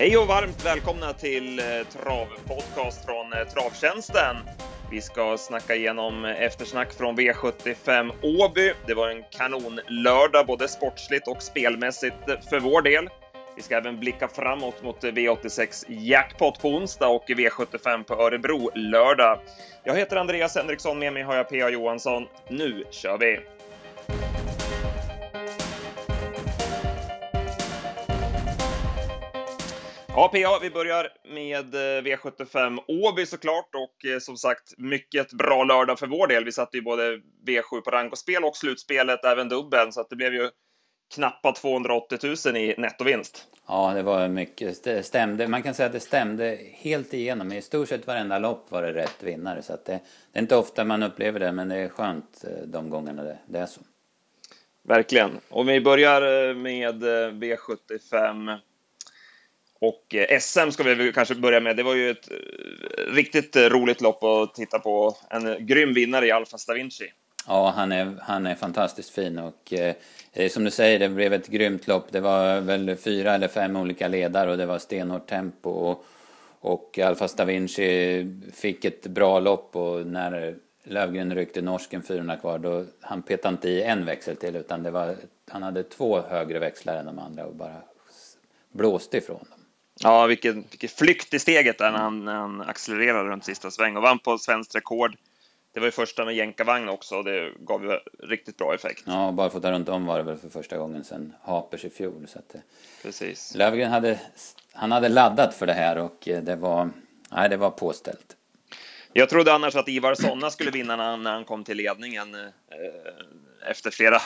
Hej och varmt välkomna till eh, Travpodcast från eh, Travtjänsten. Vi ska snacka igenom eftersnack från V75 Åby. Det var en kanonlördag, både sportsligt och spelmässigt eh, för vår del. Vi ska även blicka framåt mot V86 Jackpot på onsdag och V75 på Örebro lördag. Jag heter Andreas Henriksson, med mig har jag P.A. Johansson. Nu kör vi! Ja, PA, vi börjar med eh, V75 Åby såklart och eh, som sagt mycket bra lördag för vår del. Vi satte ju både V7 på rank och spel och slutspelet även dubbeln, så att det blev ju knappt 280 000 i nettovinst. Ja, det var mycket. Det stämde. Man kan säga att det stämde helt igenom. I stort sett varenda lopp var det rätt vinnare. Så det, det är inte ofta man upplever det, men det är skönt eh, de gångerna det, det är så. Verkligen. Och vi börjar med V75 och eh, SM ska vi kanske börja med. Det var ju ett eh, riktigt eh, roligt lopp att titta på. En grym vinnare i Alfa Stavinci. Ja, han är, han är fantastiskt fin och eh, som du säger, det blev ett grymt lopp. Det var väl fyra eller fem olika ledare och det var stenhårt tempo. Och, och Alfa Stavinci fick ett bra lopp och när Lövgren ryckte norsken 400 kvar då han petade inte i en växel till utan det var, han hade två högre växlar än de andra och bara blåste ifrån dem. Ja, vilken, vilken flykt i steget där när han, när han accelererade runt sista sväng och vann på svenskt rekord. Det var ju första med jänkarvagn också och det gav ju riktigt bra effekt. Ja, bara fått runt om var det väl för första gången sedan Hapers i fjol. Så att, Precis. Lövgren hade, han hade laddat för det här och eh, det var, nej, det var påställt. Jag trodde annars att Ivar Sonna skulle vinna när han, när han kom till ledningen eh, efter flera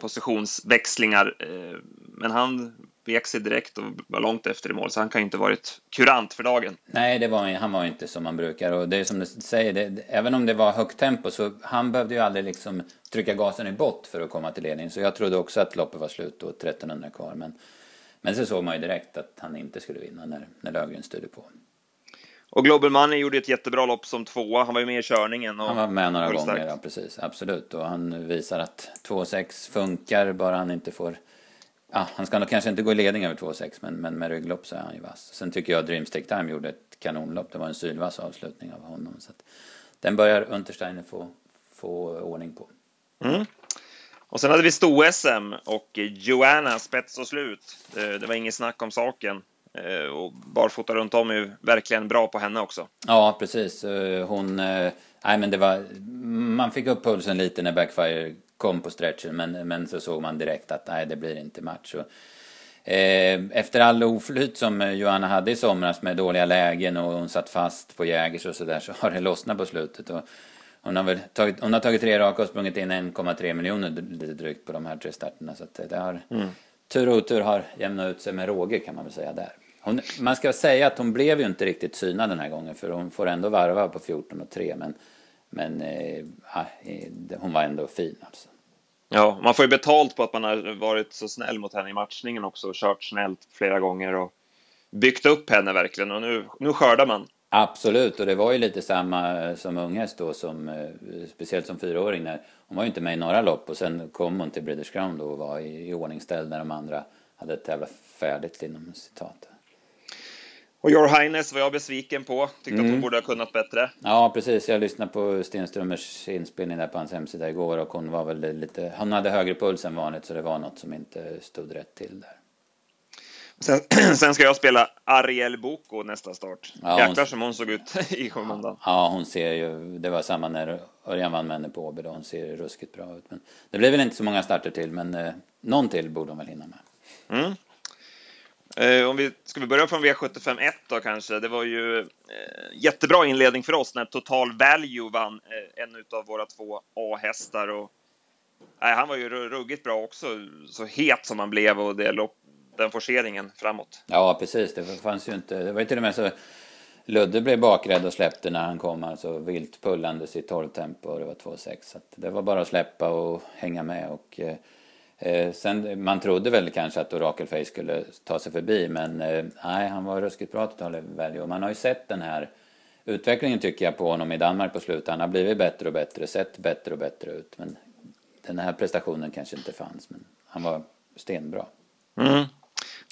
positionsväxlingar. Eh, men han vek sig direkt och var långt efter i mål, så han kan ju inte varit kurant för dagen. Nej, det var, han var inte som man brukar. Och det är som du säger, det, även om det var högt tempo så han behövde ju aldrig liksom trycka gasen i bott för att komma till ledning. Så jag trodde också att loppet var slut och 1300 kvar. Men, men så såg man ju direkt att han inte skulle vinna när, när Löfgren styrde på. Och Global Money gjorde ett jättebra lopp som tvåa. Han var ju med i körningen. Och han var med några gånger, ja, precis. Absolut. Och han visar att 2,6 funkar, bara han inte får Ja, han ska nog kanske inte gå i ledning över 2,6 men, men med rygglopp så är han ju vass. Sen tycker jag Dreams Take Time gjorde ett kanonlopp. Det var en sylvass avslutning av honom. Så att, den börjar Untersteiner få, få ordning på. Mm. Och sen hade vi sto-SM och Joanna spets och slut. Det, var inget snack om saken. Eh, och barfota runt om är ju verkligen bra på henne också. Ja, precis. Eh, hon... Eh, nej, men det var... Man fick upp pulsen lite när Backfire kom på stretchen men, men så såg man direkt att nej, det blir inte match. Och, eh, efter all oflyt som Johanna hade i somras med dåliga lägen och hon satt fast på Jägers och sådär så har det lossnat på slutet. Och hon har, väl tagit, hon har tagit tre raka och sprungit in 1,3 miljoner lite drygt på de här tre starterna. Så att det har, mm. tur och otur har jämnat ut sig med råge kan man väl säga där. Hon, man ska säga att hon blev ju inte riktigt synad den här gången för hon får ändå varva på 14 och 3 men men eh, hon var ändå fin alltså. Ja, man får ju betalt på att man har varit så snäll mot henne i matchningen också och kört snällt flera gånger och byggt upp henne verkligen och nu, nu skördar man. Absolut, och det var ju lite samma som unghäst då, som, eh, speciellt som fyraåring. När, hon var ju inte med i några lopp och sen kom hon till British Crown då och var i, i ordningställd när de andra hade tävlat färdigt inom citat. Och Your Highness var jag besviken på. Tyckte mm. att hon mm. borde ha kunnat bättre. Ja, precis. Jag lyssnade på Stenströmers inspelning där på hans hemsida igår och hon var väl lite... Hon hade högre puls än vanligt så det var något som inte stod rätt till där. Sen, sen ska jag spela Ariel Boko nästa start. Ja, Jäklar som hon såg ut i skymundan. Ja, hon ser ju... Det var samma när Örjan vann med henne på Åby då. Hon ser ruskigt bra ut. Men det blev väl inte så många starter till, men eh, någon till borde hon väl hinna med. Mm. Eh, om vi, ska vi börja från V751 då kanske? Det var ju eh, jättebra inledning för oss när Total Value vann eh, en av våra två A-hästar. Och, nej, han var ju ruggigt bra också, så het som han blev och det lopp, den forceringen framåt. Ja, precis. Det fanns ju inte. Det var ju till och med så Ludde blev bakrädd och släppte när han kom, alltså vilt pullandes i 12 tempo och det var 2,6. Så det var bara att släppa och hänga med och eh, Eh, sen, man trodde väl kanske att Orakelface skulle ta sig förbi men eh, nej, han var ruskigt bra totalt value. Man har ju sett den här utvecklingen tycker jag på honom i Danmark på slutet. Han har blivit bättre och bättre, sett bättre och bättre ut. Men den här prestationen kanske inte fanns, men han var stenbra. Mm.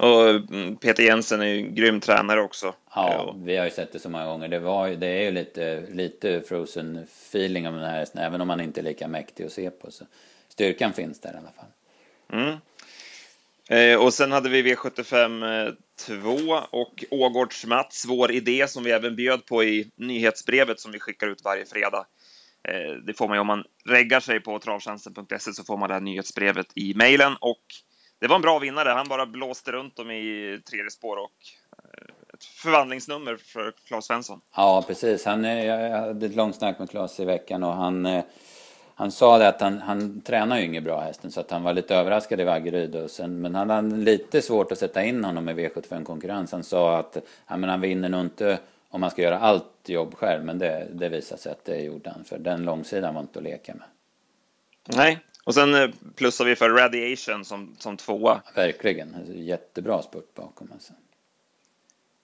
Och mm, Peter Jensen är ju en grym tränare också. Ja, vi har ju sett det så många gånger. Det, var, det är ju lite, lite frozen feeling av den här hästen, även om man inte är lika mäktig att se på. Så styrkan finns där i alla fall. Mm. Eh, och sen hade vi V75 2 eh, och Ågårds Mats, vår idé som vi även bjöd på i nyhetsbrevet som vi skickar ut varje fredag. Eh, det får man ju om man reggar sig på travtjänsten.se så får man det här nyhetsbrevet i mejlen och det var en bra vinnare. Han bara blåste runt dem i tredje spår och eh, ett förvandlingsnummer för Claes Svensson. Ja, precis. Han, eh, jag hade ett långt snack med Claes i veckan och han han sa det att han, han tränar ju inget bra hästen så att han var lite överraskad i Vaggeryd. Sen, men han hade lite svårt att sätta in honom i V75-konkurrens. Han sa att ja, men han vinner nog inte om man ska göra allt jobb själv. Men det, det visade sig att det gjorde han. För den långsidan var inte att leka med. Nej, och sen eh, plussar vi för Radiation som, som tvåa. Verkligen, jättebra spurt bakom alltså.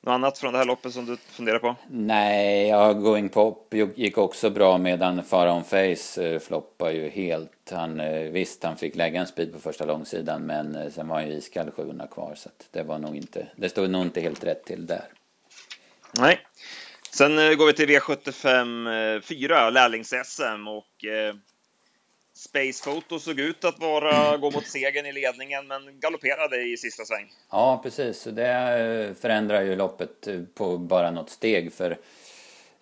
Något annat från det här loppet som du funderar på? Nej, ja, Going Pop gick också bra medan Pharaon Face eh, floppar ju helt. Han, eh, visst, han fick lägga en speed på första långsidan men eh, sen var han ju iskall 700 kvar så det var nog inte, det stod nog inte helt rätt till där. Nej. Sen går vi till V75 4, lärlings-SM och Space Photo såg ut att vara, gå mot segern i ledningen, men galopperade i sista sväng. Ja, precis. Det eh, förändrar ju loppet eh, på bara något steg. För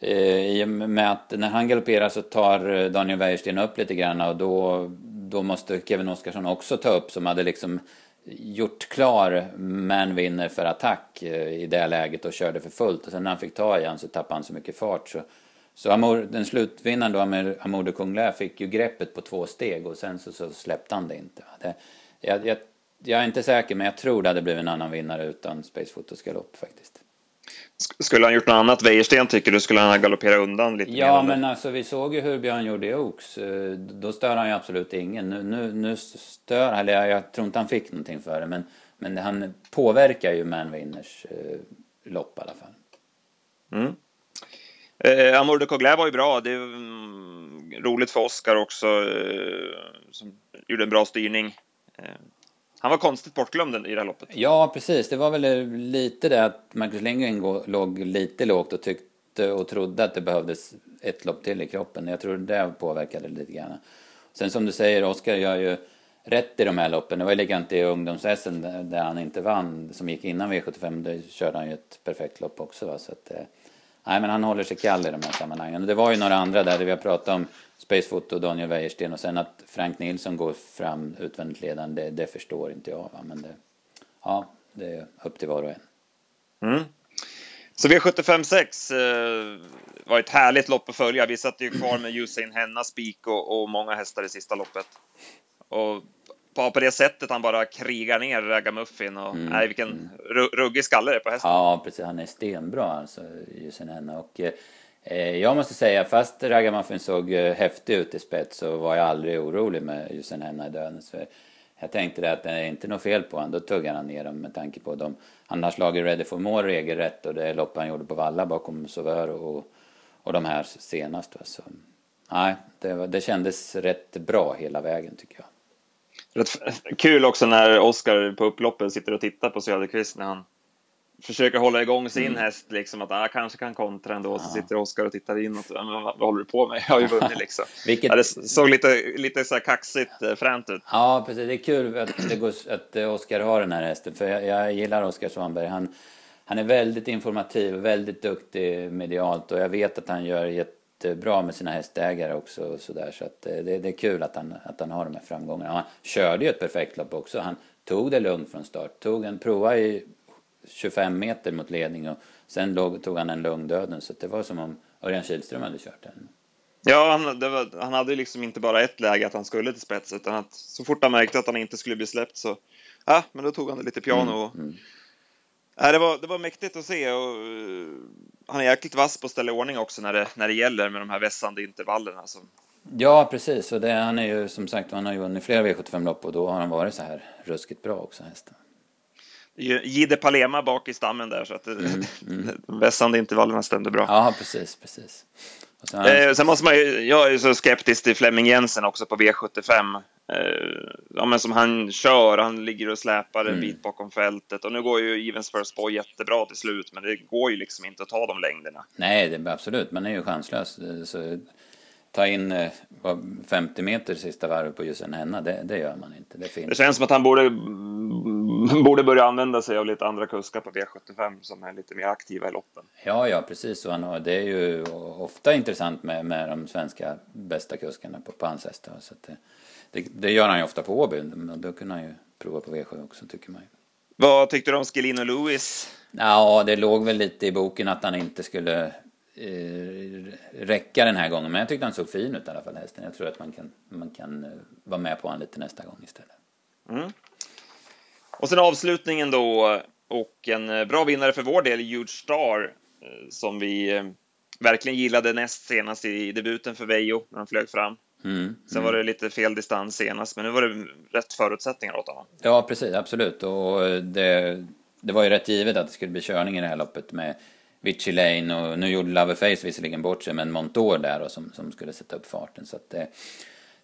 eh, i och med att när han galopperar så tar Daniel Wäjersten upp lite grann och då, då måste Kevin Oskarsson också ta upp som hade liksom gjort klar men vinner för attack i det läget och körde för fullt. Och sen när han fick ta igen så tappade han så mycket fart så så Amor, den slutvinnaren då, Amour de Conglais, fick ju greppet på två steg och sen så, så släppte han det inte. Det, jag, jag, jag, är inte säker, men jag tror det hade blivit en annan vinnare utan Space Photos galopp faktiskt. Skulle han gjort något annat, Wäjersten, tycker du? Skulle han ha galopperat undan lite Ja, men alltså vi såg ju hur Björn gjorde i Oaks. Eh, då stör han ju absolut ingen. Nu, nu, nu stör eller jag, jag tror inte han fick någonting för det, men, men han påverkar ju Manwinners eh, lopp i alla fall. Mm. Eh, Amour de Coglais var ju bra. Det är mm, roligt för Oscar också, eh, som gjorde en bra styrning. Eh, han var konstigt bortglömd i det här loppet. Ja, precis. Det var väl lite det att Marcus Lindgren låg lite lågt och tyckte och trodde att det behövdes ett lopp till i kroppen. Jag tror det påverkade lite grann. Sen som du säger, Oscar gör ju rätt i de här loppen. Det var ju likadant i ungdoms där han inte vann, som gick innan V75. Där körde han ju ett perfekt lopp också. Va? Så att, eh, Nej, men han håller sig kall i de här sammanhangen. Det var ju några andra där, där vi har pratat om Spacefoot och Daniel Wäjersten och sen att Frank Nilsson går fram utvändigt ledande, det, det, förstår inte jag. Va? Men det, ja, det är upp till var och en. Mm. Så V75.6 eh, var ett härligt lopp att följa. Vi satt ju kvar med Usain Henna, Spik och, och många hästar i sista loppet. Och på, på det sättet han bara krigar ner Ragamuffin och mm. nej, vilken mm. ruggig skalle det är på hästen. Ja, precis. Han är stenbra alltså, Jusenenna. Och eh, jag måste säga, fast Ragamuffin såg eh, häftig ut i spets så var jag aldrig orolig med Jusenenna i döden. Så jag tänkte det att det är inte något fel på honom, då tuggar han ner dem med tanke på dem. Han har slagit Ready for More regelrätt och det lopp han gjorde på Valla bakom Sauveur och, och de här senast. Så, nej, det, var, det kändes rätt bra hela vägen tycker jag. Kul också när Oskar på upploppen sitter och tittar på Söderqvist när han försöker hålla igång sin mm. häst, liksom att ah, kanske kan kontra ändå. Ja. Så sitter Oskar och tittar inåt. Men, vad, vad håller du på med? Jag har ju vunnit liksom. Vilket... ja, det såg lite, lite så här kaxigt eh, fränt ut. Ja, precis. Det är kul att, det går, att Oskar har den här hästen. För jag, jag gillar Oskar Svanberg. Han, han är väldigt informativ, väldigt duktig medialt och jag vet att han gör jätte bra med sina hästägare också och sådär. Så att eh, det, det är kul att han, att han har de här framgångarna. Han körde ju ett perfekt lopp också. Han tog det lugnt från start. Tog en prova i 25 meter mot ledning och sen låg, tog han en lugn döden. Så det var som om Örjan Kihlström hade kört den. Ja, han, var, han hade liksom inte bara ett läge att han skulle till spets utan att så fort han märkte att han inte skulle bli släppt så ja, men då tog han det lite piano. Och, mm, mm. Ja, det, var, det var mäktigt att se och han är jäkligt vass på att ställa ordning också när det, när det gäller med de här vässande intervallerna. Som... Ja, precis. Och det, han är ju som sagt, han har ju vunnit flera V75-lopp och då har han varit så här ruskigt bra också, hästen. Gide Palema bak i stammen där så att mm, mm. de vässande intervallerna stämde bra. Ja, precis, precis. Sen, eh, sen måste man ju, jag är så skeptisk till Flemming Jensen också på V75. eh, ja, men som han kör. Han ligger och släpar en Mm. bit bakom fältet och nu går ju Evens First Boy jättebra till slut, men det går ju liksom inte att ta de längderna. Nej, det, absolut. Man är ju chanslös. Så, ta in eh, vad, 50 meter sista varvet på just en henna, det, det gör man inte. Det Det finns. känns som att han borde, borde börja använda sig av lite andra kuskar på V75 som är lite mer aktiva i loppen. Ja, ja, precis. Och han har, det är ju ofta intressant med, med de svenska bästa kuskarna på, på hans hästar. Så det, det, det gör han ju ofta på Åby. Men Då kunde han ju prova på V7 också, tycker man ju. Vad tyckte du om Schelino Lewis? Ja, det låg väl lite i boken att han inte skulle eh, räcka den här gången. Men jag tyckte han såg fin ut i alla fall, hästen. Jag tror att man kan, man kan eh, vara med på honom lite nästa gång istället. Mm. Och sen avslutningen då, och en eh, bra vinnare för vår del, Huge Star, eh, som vi eh, verkligen gillade näst senast i debuten för Vejo när de flög fram. Mm. Sen var det lite fel distans senast, men nu var det rätt förutsättningar åt honom. Ja, precis, absolut. Och det, det var ju rätt givet att det skulle bli körning i det här loppet med Vichy Lane och nu gjorde Loverface visserligen bort sig, men Montour där och som, som skulle sätta upp farten. Så att det,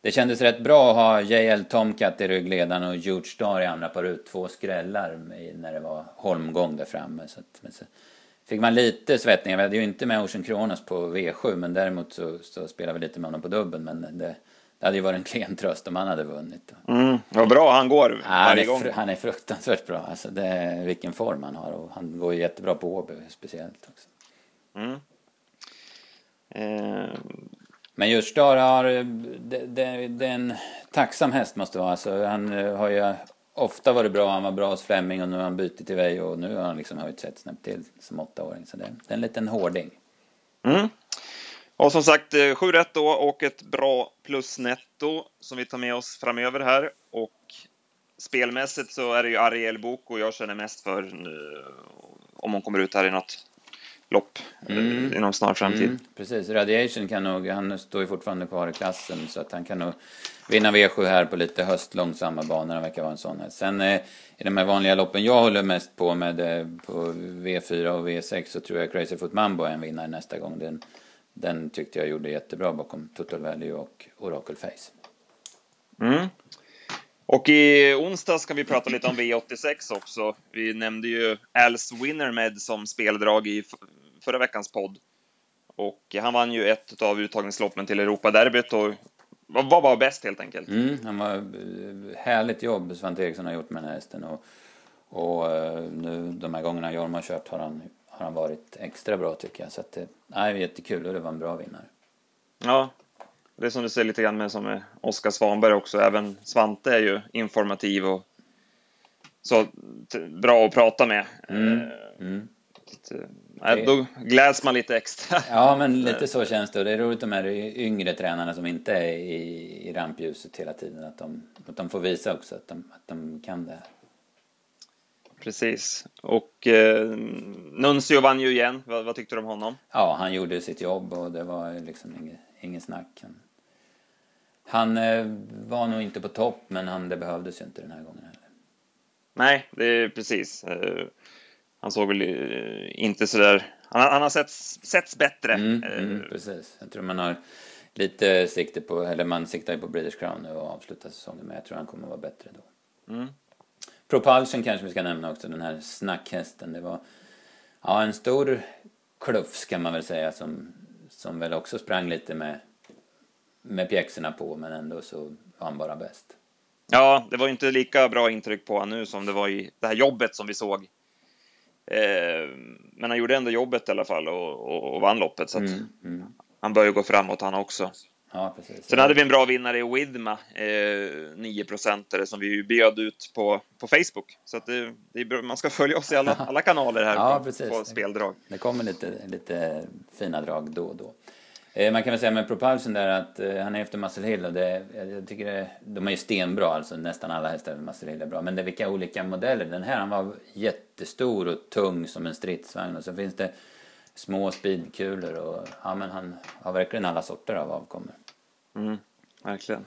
det kändes rätt bra att ha JL Tomcat i ryggledaren och Huge Star i andra par ut, två skrällar när det var holmgång där framme. Så att, men så fick man lite svettningar. Vi hade ju inte med Ocean Kronos på V7, men däremot så, så spelade vi lite med honom på dubbeln. Men det, det hade ju varit en klen tröst om han hade vunnit. Mm. Vad bra han går han, varje är, gång. fr- han är fruktansvärt bra. Alltså det, vilken form han har och han går ju jättebra på Åby speciellt också. Mm. Eh, men just Star har, eh, det, det, det är en tacksam häst måste vara. Alltså, han eh, har ju ofta varit bra, han var bra hos Fleming och nu har han bytt till Vejo och nu har han liksom höjt sig ett snäpp till som åttaåring. Så det, det är en liten hårding. Mm. Och som sagt, eh, sju rätt då och ett bra plusnetto som vi tar med oss framöver här. Och spelmässigt så är det ju Ariel Boko jag känner mest för nu, om hon kommer ut här i något lopp Mm. inom snar framtid. Mm, precis, Radiation kan nog, han står ju fortfarande kvar i klassen så att han kan nog vinna V7 här på lite höstlångsamma banor, han verkar vara en sån här. Sen eh, i de här vanliga loppen jag håller mest på med eh, på V4 och V6 så tror jag Crazy Foot Mambo är en vinnare nästa gång. Den, den tyckte jag gjorde jättebra bakom Total Value och Oracle Face. Mm. Och i onsdag ska vi prata lite om V86 också. Vi nämnde ju Als Winnermed som speldrag i förra veckans podd. Och han vann ju ett av uttagningsloppen till Europaderbyt och var bäst helt enkelt. Mm, han var eh, härligt jobb Svante Eriksson har gjort med den här hästen och, och eh, nu de här gångerna Jorma har kört har han, har han varit extra bra tycker jag. Så att det nej, jättekul och det var en bra vinnare. Ja, det är som du säger lite grann med som Oskar Svanberg också. Även Svante är ju informativ och så bra att prata med. Mm. Eh, Mm. att, eh, nej, då gläds man lite extra. Ja, men lite så känns det. Och det är roligt de här yngre tränarna som inte är i, i rampljuset hela tiden. Att de, att de får visa också att de, att de kan det här. Precis. Och eh, Nuncio vann ju igen. Vad, vad tyckte du om honom? Ja, han gjorde sitt jobb och det var liksom inget, inget snack. Han, han eh, var nog inte på topp, men han, det behövdes ju inte den här gången heller. Nej, det är precis. Eh, han såg väl eh, inte sådär... Han, han har setts, setts bättre. Mm, mm, precis. Jag tror man har lite sikte på, eller man siktar ju på British Crown nu och avslutar säsongen, men jag tror han kommer att vara bättre då. Mm. Propulsion kanske vi ska nämna också, den här snackhästen. Det var ja, en stor klufs kan man väl säga som, som väl också sprang lite med, med pjäxorna på men ändå så var han bara bäst. Ja, det var ju inte lika bra intryck på honom nu som det var i det här jobbet som vi såg. Eh, men han gjorde ändå jobbet i alla fall och, och, och vann loppet. Så Mm, mm. han bör ju gå framåt han också. Ja, precis. Sen hade vi en bra vinnare i Widma, eh, 9 procentare som vi ju bjöd ut på, på Facebook. Så att det, det är man ska följa oss i alla, alla kanaler här Ja, på, på speldrag. Det kommer lite, lite fina drag då och då. Eh, man kan väl säga med Propulsion där att eh, han är efter Muscle Hill och det, jag tycker det, de är ju stenbra alltså nästan alla hästar med Muscle Hill är bra. Men det är vilka olika modeller. Den här han var jättestor och tung som en stridsvagn och så finns det små speedkulor och ja men han har verkligen alla sorter av avkommor. Mm, verkligen.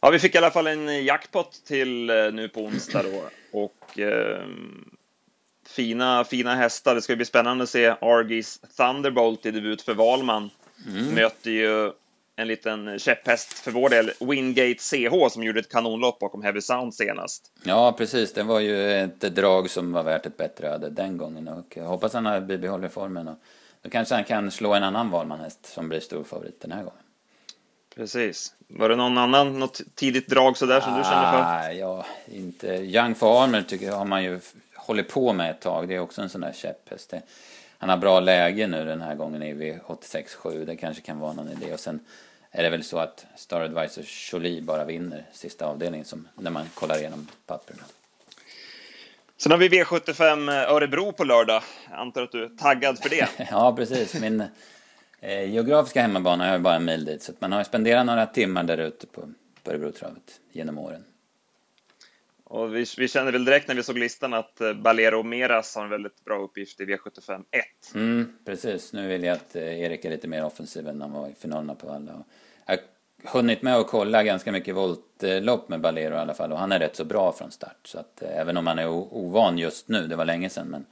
Ja, vi fick i alla fall en jackpot till eh, nu på onsdag då. Och eh, fina, fina hästar. Det ska bli spännande att se Argis Thunderbolt i debut för Valman. Möter ju en liten käpphäst för vår del, Wingate CH, som gjorde ett kanonlopp bakom Heavy Sound senast. Ja, precis. Det var ju ett drag som var värt ett bättre öde den gången och jag hoppas han har bibehållit formen. Och då kanske han kan slå en annan valmanhäst som blir stor favorit den här gången. Precis. Var det någon annan, något tidigt drag sådär som ah, du kände för? Nej, ja, inte. Young Farmer tycker jag har man ju hållit på med ett tag. Det är också en sån där käpphäst. Han har bra läge nu den här gången i V86.7. Det kanske kan vara någon idé. Och sen är det väl så att Star Advisor Jolie bara vinner sista avdelningen som, när man kollar igenom papperna. Sen har vi V75 Örebro på lördag. Jag antar att du är taggad för det? ja, precis. Min eh, geografiska hemmabana har ju bara en mil dit. Så man har spenderat några timmar där ute på, på Örebrotravet genom åren. Och vi, vi kände väl direkt när vi såg listan att eh, Balero Meras har en väldigt bra uppgift i V75 1. Mm, precis. Nu vill jag att eh, Erik är lite mer offensiv än han var i finalerna på alla. Jag har hunnit med att kolla ganska mycket voltlopp med Balero i alla fall och han är rätt så bra från start. Så att eh, även om han är ovan just nu, det var länge sedan, men,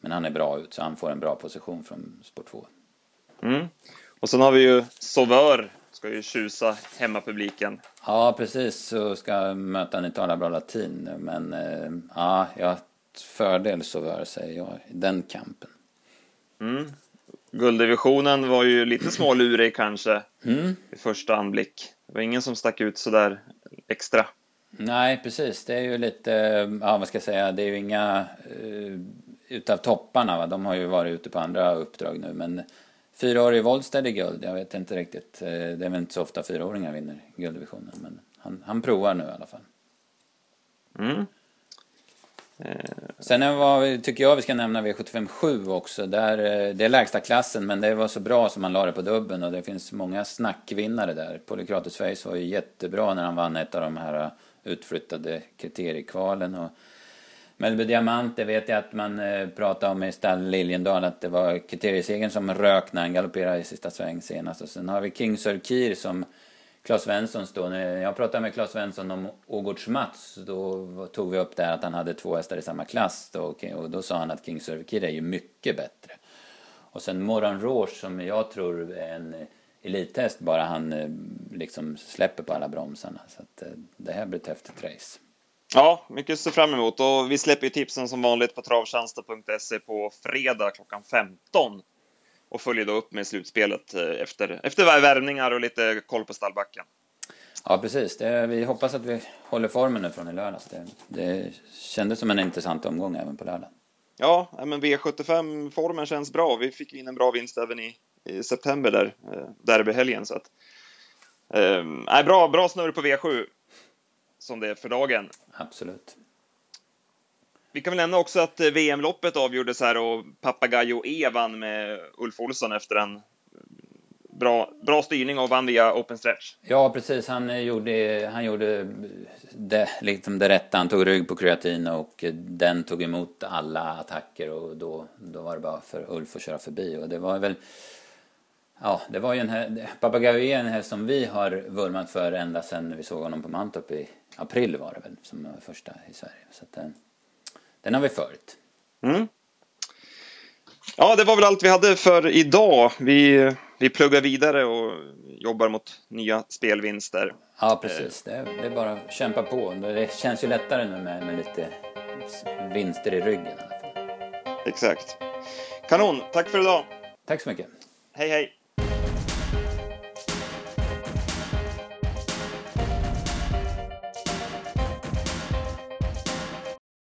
men han är bra ut så han får en bra position från sport 2. Mm. Och sen har vi ju Sauveur ska ju tjusa hemmapubliken. Ja, precis. Så ska möta ni talar bra latin. Men eh, ja, jag har fördel så vare säger jag i den kampen. Mm. Gulddivisionen var ju lite smålurig kanske mm. i första anblick. Det var ingen som stack ut så där extra. Nej, precis. Det är ju lite, ja vad ska jag säga, det är ju inga uh, utav topparna. Va? De har ju varit ute på andra uppdrag nu, men Fyra år i Wollstad i guld. Jag vet inte riktigt. Eh, det är väl inte så ofta fyraåringar vinner gulddivisionen. Men han, han provar nu i alla fall. Mm. Sen var, tycker jag vi ska nämna V75 7 också. Där, eh, det är lägsta klassen men det var så bra som man la det på dubben och det finns många snackvinnare där. Polykrates Face var ju jättebra när han vann ett av de här utflyttade kriteriekvalen. Och Mellby Diamant, det vet jag att man eh, pratade om i stall Liljendal att det var kriteriesegern som rök när han galopperade i sista sväng senast. Och sen har vi King Sir som Claes Svensson då, När jag pratade med Claes Svensson om Ågårds Mats då tog vi upp det här att han hade två hästar i samma klass då, och då sa han att King Sir är ju mycket bättre. Och sen Moran Rouge som jag tror är en elithäst bara han eh, liksom släpper på alla bromsarna. Så att eh, det här blir ett häftigt race. Ja, mycket att se fram emot och vi släpper ju tipsen som vanligt på travtjänsten.se på fredag klockan 15 och följer då upp med slutspelet eh, efter, efter värvningar och lite koll på stallbacken. Ja, precis. Det, vi hoppas att vi håller formen nu från i lördags. Det, det kändes som en intressant omgång även på lördag. Ja, men V75-formen känns bra. Vi fick in en bra vinst även i, i september där, eh, derbyhelgen. Så att, eh, bra, bra snurr på V7 som det är för dagen. Absolut. Vi kan väl nämna också att eh, VM-loppet avgjordes här och Papagayo E vann med Ulf Olsson efter en bra, bra styrning och vann via open stretch. Ja, precis. Han gjorde, han gjorde det, liksom det rätta. Han tog rygg på kreatin och den tog emot alla attacker och då, då var det bara för Ulf att köra förbi. Och det var väl Ja, det var ju en här, Papagayo är en häst som vi har vurmat för ända sedan vi såg honom på Mantorp i april var det väl, som första i Sverige. Så att, den, eh, den har vi följt. Mm. Ja, det var väl allt vi hade för idag. Vi, vi pluggar vidare och jobbar mot nya spelvinster. Ja, precis. Det är, det är bara att kämpa på. Det känns ju lättare nu med, med lite vinster i ryggen. Exakt. Kanon, tack för idag. Tack så mycket. Hej, hej.